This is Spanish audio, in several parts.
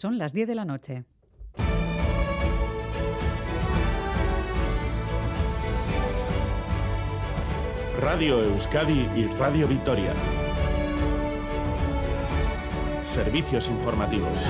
Son las 10 de la noche. Radio Euskadi y Radio Vitoria. Servicios informativos.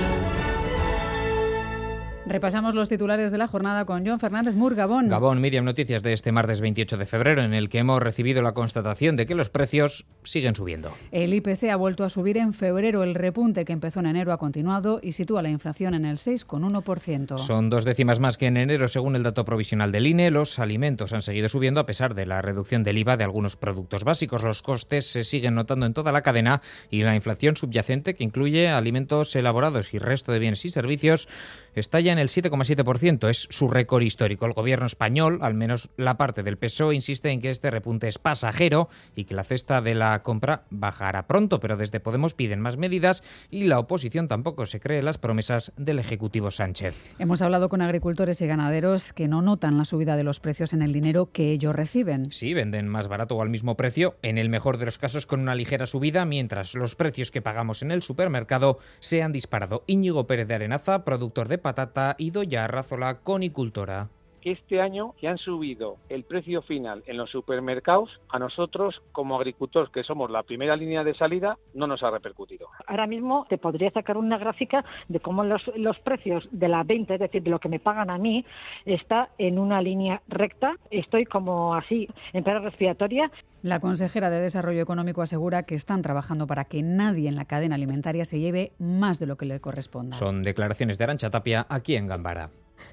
Repasamos los titulares de la jornada con John Fernández Mur, Gabón. Gabón, Miriam, noticias de este martes 28 de febrero en el que hemos recibido la constatación de que los precios siguen subiendo. El IPC ha vuelto a subir en febrero. El repunte que empezó en enero ha continuado y sitúa la inflación en el 6,1%. Son dos décimas más que en enero según el dato provisional del INE. Los alimentos han seguido subiendo a pesar de la reducción del IVA de algunos productos básicos. Los costes se siguen notando en toda la cadena y la inflación subyacente, que incluye alimentos elaborados y resto de bienes y servicios, está ya en el 7,7%. Es su récord histórico. El gobierno español, al menos la parte del PSOE, insiste en que este repunte es pasajero y que la cesta de la compra bajará pronto, pero desde Podemos piden más medidas y la oposición tampoco se cree las promesas del Ejecutivo Sánchez. Hemos hablado con agricultores y ganaderos que no notan la subida de los precios en el dinero que ellos reciben. Sí, venden más barato o al mismo precio, en el mejor de los casos con una ligera subida, mientras los precios que pagamos en el supermercado se han disparado. Íñigo Pérez de Arenaza, productor de patata, y Doya Razola, conicultora este año que han subido el precio final en los supermercados, a nosotros como agricultores, que somos la primera línea de salida, no nos ha repercutido. Ahora mismo te podría sacar una gráfica de cómo los, los precios de la venta, es decir, de lo que me pagan a mí, está en una línea recta. Estoy como así, en pera respiratoria. La consejera de Desarrollo Económico asegura que están trabajando para que nadie en la cadena alimentaria se lleve más de lo que le corresponda. Son declaraciones de Arancha Tapia aquí en Gambara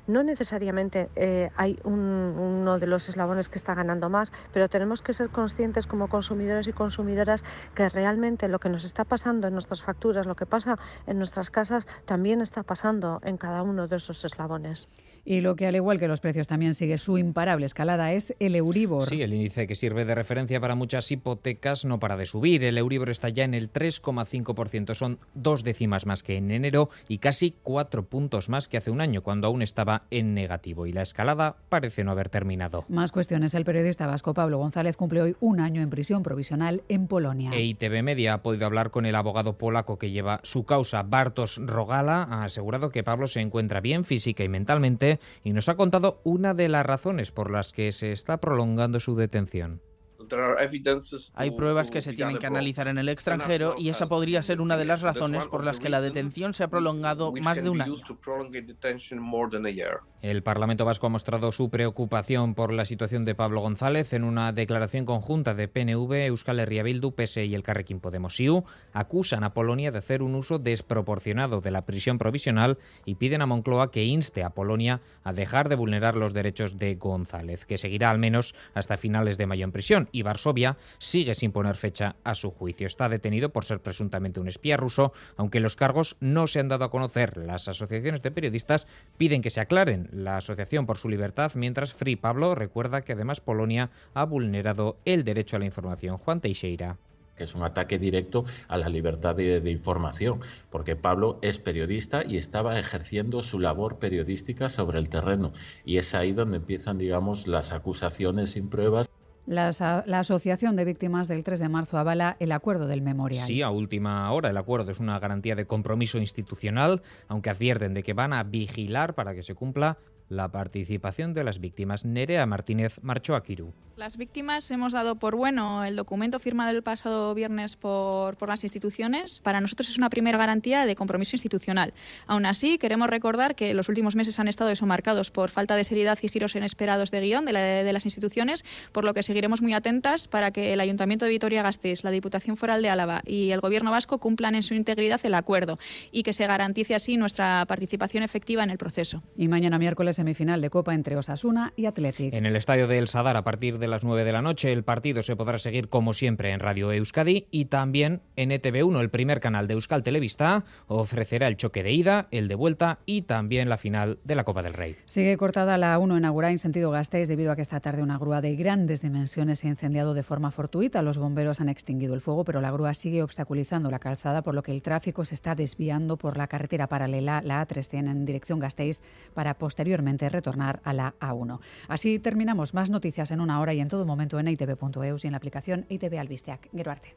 no necesariamente eh, hay un, uno de los eslabones que está ganando más, pero tenemos que ser conscientes como consumidores y consumidoras que realmente lo que nos está pasando en nuestras facturas, lo que pasa en nuestras casas, también está pasando en cada uno de esos eslabones. Y lo que, al igual que los precios, también sigue su imparable escalada es el Euribor. Sí, el índice que sirve de referencia para muchas hipotecas no para de subir. El Euribor está ya en el 3,5%. Son dos décimas más que en enero y casi cuatro puntos más que hace un año, cuando aún estaba en negativo. Y la escalada parece no haber terminado. Más cuestiones. El periodista vasco Pablo González cumple hoy un año en prisión provisional en Polonia. EITB Media ha podido hablar con el abogado polaco que lleva su causa, Bartos Rogala. Ha asegurado que Pablo se encuentra bien física y mentalmente y nos ha contado una de las razones por las que se está prolongando su detención. Hay pruebas que se tienen que analizar en el extranjero y esa podría ser una de las razones por las que la detención se ha prolongado más de un año. El Parlamento Vasco ha mostrado su preocupación por la situación de Pablo González en una declaración conjunta de PNV, Euskal Herria Bildu, PSE y el Carrequín Podemos IU. Acusan a Polonia de hacer un uso desproporcionado de la prisión provisional y piden a Moncloa que inste a Polonia a dejar de vulnerar los derechos de González, que seguirá al menos hasta finales de mayo en prisión y Varsovia sigue sin poner fecha a su juicio. Está detenido por ser presuntamente un espía ruso, aunque los cargos no se han dado a conocer. Las asociaciones de periodistas piden que se aclaren. La Asociación por su Libertad, mientras Free Pablo recuerda que además Polonia ha vulnerado el derecho a la información. Juan Teixeira que es un ataque directo a la libertad de, de, información, porque Pablo es periodista y estaba ejerciendo su labor periodística sobre el terreno. Y es ahí donde empiezan, digamos, las acusaciones sin pruebas. La, la, Asociación de Víctimas del 3 de marzo avala el acuerdo del memorial. Sí, a última hora. El acuerdo es una garantía de compromiso institucional, aunque advierten de que van a vigilar para que se cumpla la participación de las víctimas. Nerea Martínez marchó a Quirú. Las víctimas hemos dado por bueno el documento firmado el pasado viernes por, por, las instituciones. Para nosotros es una primera garantía de compromiso institucional. Aún así, queremos recordar que los últimos meses han estado eso marcados por falta de seriedad y giros inesperados de guion de, la, de las instituciones, por lo que seguiremos muy atentas para que el Ayuntamiento de Vitoria-Gasteiz, la Diputación Foral de Álava y el Gobierno vasco cumplan en su integridad el acuerdo y que se garantice así nuestra participación efectiva en el proceso. Y mañana miércoles semifinal de Copa entre Osasuna y Athletic. En el estadio de El Sadar a partir de las 9 de la noche. El partido se podrá seguir como siempre en Radio Euskadi y también en ETV1, el primer canal de Euskal Televista, ofrecerá el choque de ida, el de vuelta y también la final de la Copa del Rey. Sigue cortada la 1 en Agurá en sentido Gasteiz debido a que esta tarde una grúa de grandes dimensiones se ha incendiado de forma fortuita. Los bomberos han extinguido el fuego, pero la grúa sigue obstaculizando la calzada, por lo que el tráfico se está desviando por la carretera paralela, la A300 en dirección Gasteiz, para posteriormente retornar a la A1. Así terminamos. Más noticias en una hora y en todo momento en itv.eus y en la aplicación ITV Albisteac. Gero arte.